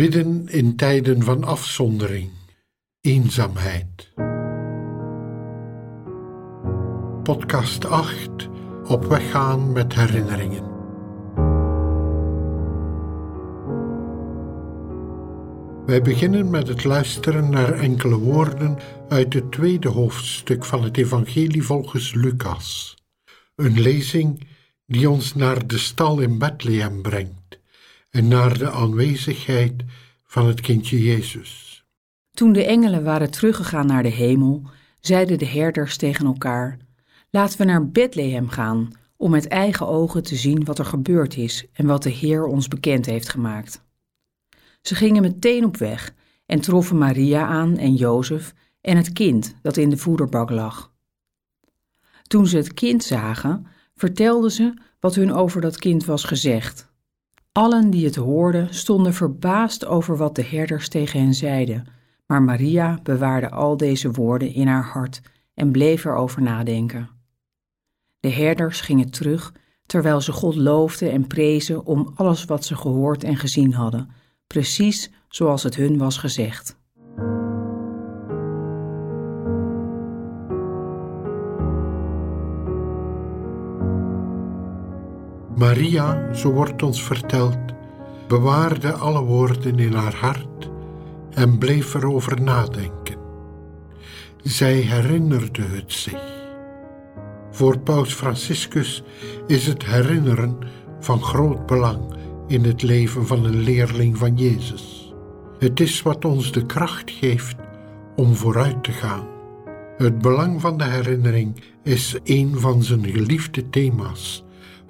Bidden in tijden van afzondering, eenzaamheid. Podcast 8 Op weg gaan met herinneringen. Wij beginnen met het luisteren naar enkele woorden uit het tweede hoofdstuk van het Evangelie volgens Lucas. Een lezing die ons naar de stal in Bethlehem brengt en naar de aanwezigheid van het kindje Jezus. Toen de engelen waren teruggegaan naar de hemel, zeiden de herders tegen elkaar: Laten we naar Bethlehem gaan om met eigen ogen te zien wat er gebeurd is en wat de Heer ons bekend heeft gemaakt. Ze gingen meteen op weg en troffen Maria aan en Jozef en het kind dat in de voederbak lag. Toen ze het kind zagen, vertelden ze wat hun over dat kind was gezegd. Allen die het hoorden stonden verbaasd over wat de herders tegen hen zeiden, maar Maria bewaarde al deze woorden in haar hart en bleef erover nadenken. De herders gingen terug, terwijl ze God loofden en prezen om alles wat ze gehoord en gezien hadden, precies zoals het hun was gezegd. Maria, zo wordt ons verteld, bewaarde alle woorden in haar hart en bleef erover nadenken. Zij herinnerde het zich. Voor Paus Franciscus is het herinneren van groot belang in het leven van een leerling van Jezus. Het is wat ons de kracht geeft om vooruit te gaan. Het belang van de herinnering is een van zijn geliefde thema's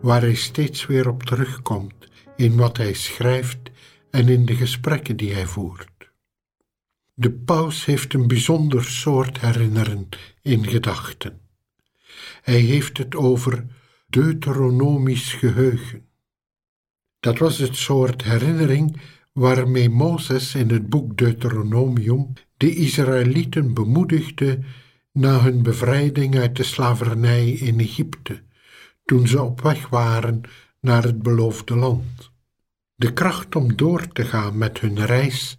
waar hij steeds weer op terugkomt in wat hij schrijft en in de gesprekken die hij voert. De paus heeft een bijzonder soort herinneren in gedachten. Hij heeft het over deuteronomisch geheugen. Dat was het soort herinnering waarmee Mozes in het boek Deuteronomium de Israëlieten bemoedigde na hun bevrijding uit de slavernij in Egypte toen ze op weg waren naar het beloofde land. De kracht om door te gaan met hun reis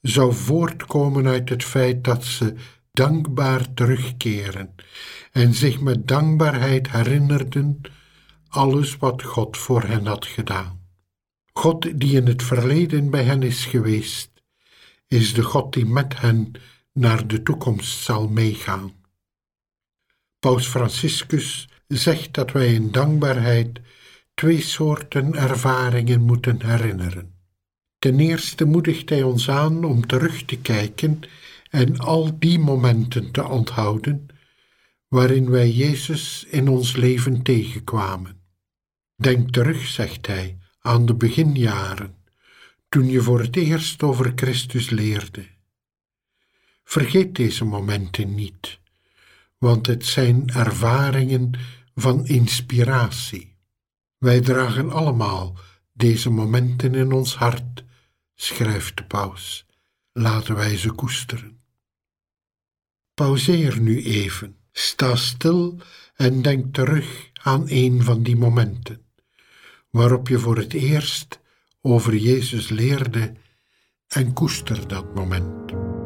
zou voortkomen uit het feit dat ze dankbaar terugkeren en zich met dankbaarheid herinnerden alles wat God voor hen had gedaan. God die in het verleden bij hen is geweest, is de God die met hen naar de toekomst zal meegaan. Paus Franciscus zegt dat wij in dankbaarheid twee soorten ervaringen moeten herinneren. Ten eerste moedigt hij ons aan om terug te kijken en al die momenten te onthouden waarin wij Jezus in ons leven tegenkwamen. Denk terug, zegt hij, aan de beginjaren, toen je voor het eerst over Christus leerde. Vergeet deze momenten niet, want het zijn ervaringen van inspiratie. Wij dragen allemaal deze momenten in ons hart, schrijft de paus. Laten wij ze koesteren. Pauzeer nu even, sta stil en denk terug aan een van die momenten, waarop je voor het eerst over Jezus leerde en koester dat moment.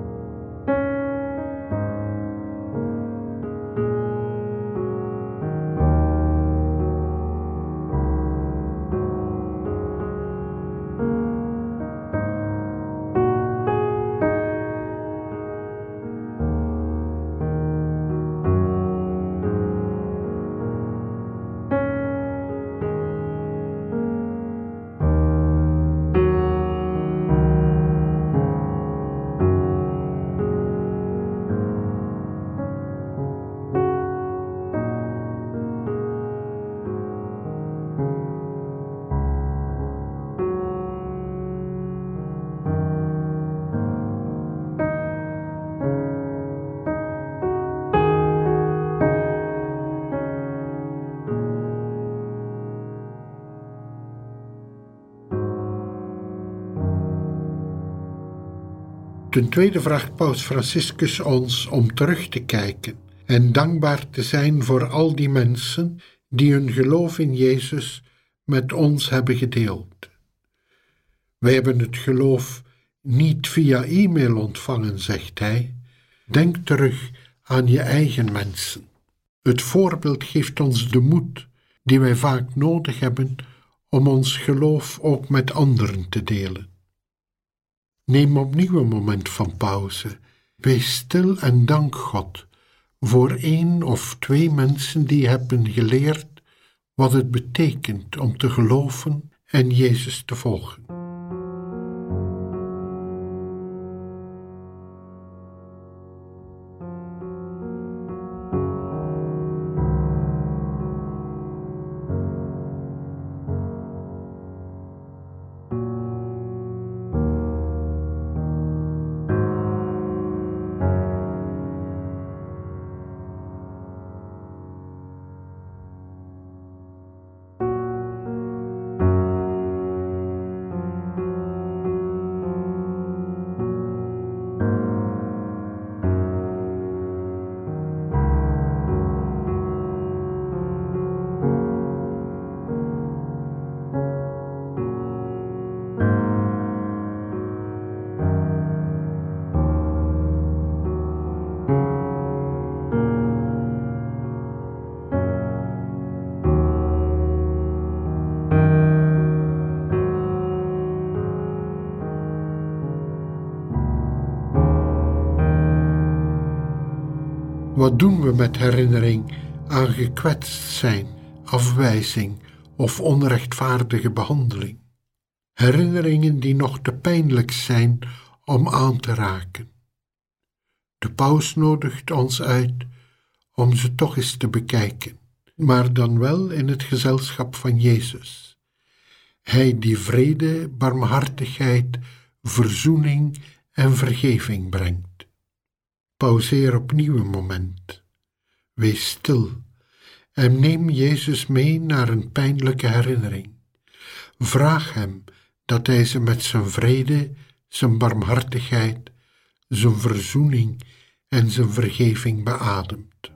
Ten tweede vraagt Paus Franciscus ons om terug te kijken en dankbaar te zijn voor al die mensen die hun geloof in Jezus met ons hebben gedeeld. Wij hebben het geloof niet via e-mail ontvangen, zegt hij. Denk terug aan je eigen mensen. Het voorbeeld geeft ons de moed die wij vaak nodig hebben om ons geloof ook met anderen te delen. Neem opnieuw een moment van pauze. Wees stil en dank God voor één of twee mensen die hebben geleerd wat het betekent om te geloven en Jezus te volgen. Wat doen we met herinnering aan gekwetst zijn, afwijzing of onrechtvaardige behandeling? Herinneringen die nog te pijnlijk zijn om aan te raken. De paus nodigt ons uit om ze toch eens te bekijken, maar dan wel in het gezelschap van Jezus. Hij die vrede, barmhartigheid, verzoening en vergeving brengt. Pauzeer opnieuw een moment. Wees stil en neem Jezus mee naar een pijnlijke herinnering. Vraag Hem dat Hij ze met zijn vrede, zijn barmhartigheid, zijn verzoening en zijn vergeving beademt.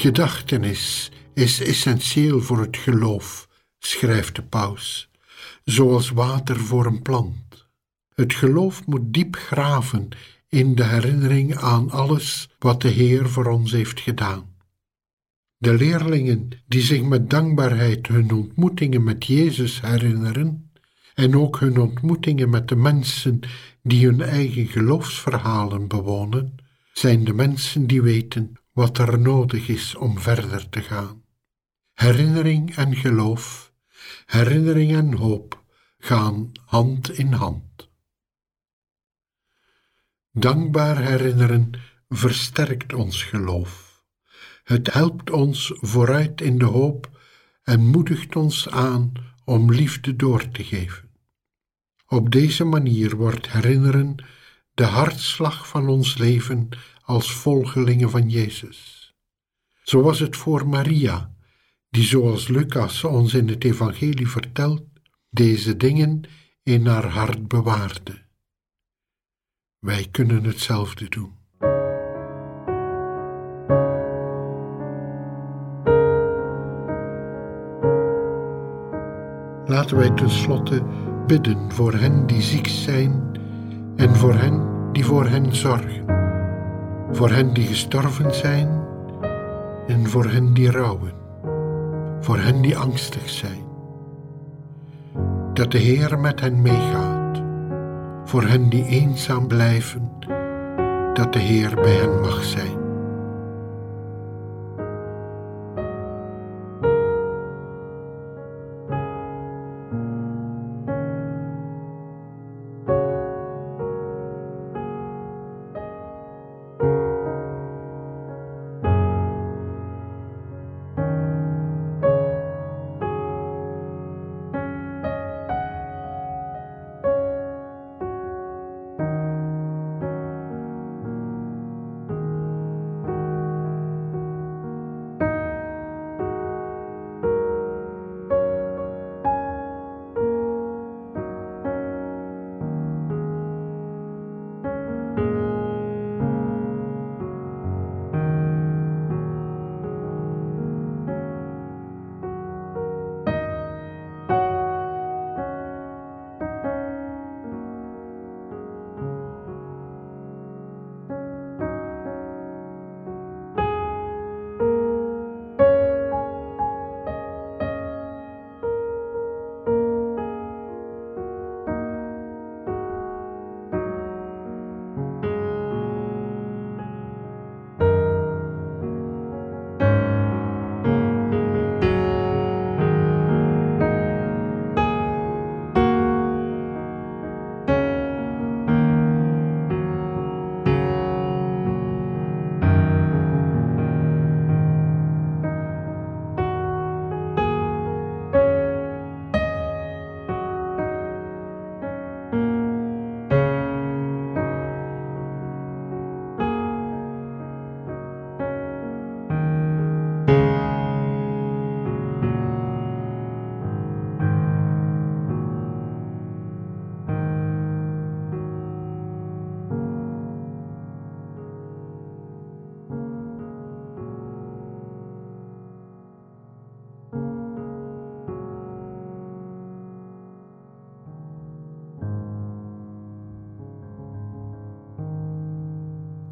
Gedachtenis is essentieel voor het geloof, schrijft de paus, zoals water voor een plant. Het geloof moet diep graven in de herinnering aan alles wat de Heer voor ons heeft gedaan. De leerlingen die zich met dankbaarheid hun ontmoetingen met Jezus herinneren, en ook hun ontmoetingen met de mensen die hun eigen geloofsverhalen bewonen, zijn de mensen die weten wat er nodig is om verder te gaan. Herinnering en geloof, herinnering en hoop gaan hand in hand. Dankbaar herinneren versterkt ons geloof. Het helpt ons vooruit in de hoop en moedigt ons aan om liefde door te geven. Op deze manier wordt herinneren de hartslag van ons leven als volgelingen van Jezus. Zo was het voor Maria, die zoals Lucas ons in het Evangelie vertelt, deze dingen in haar hart bewaarde. Wij kunnen hetzelfde doen. Laten wij tenslotte bidden voor hen die ziek zijn en voor hen die voor hen zorgen voor hen die gestorven zijn en voor hen die rouwen, voor hen die angstig zijn. Dat de Heer met hen meegaat, voor hen die eenzaam blijven, dat de Heer bij hen mag zijn.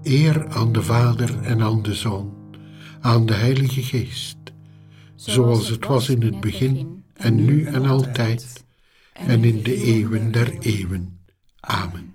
Eer aan de Vader en aan de Zoon, aan de Heilige Geest, zoals het was in het begin en nu en altijd en in de eeuwen der eeuwen. Amen.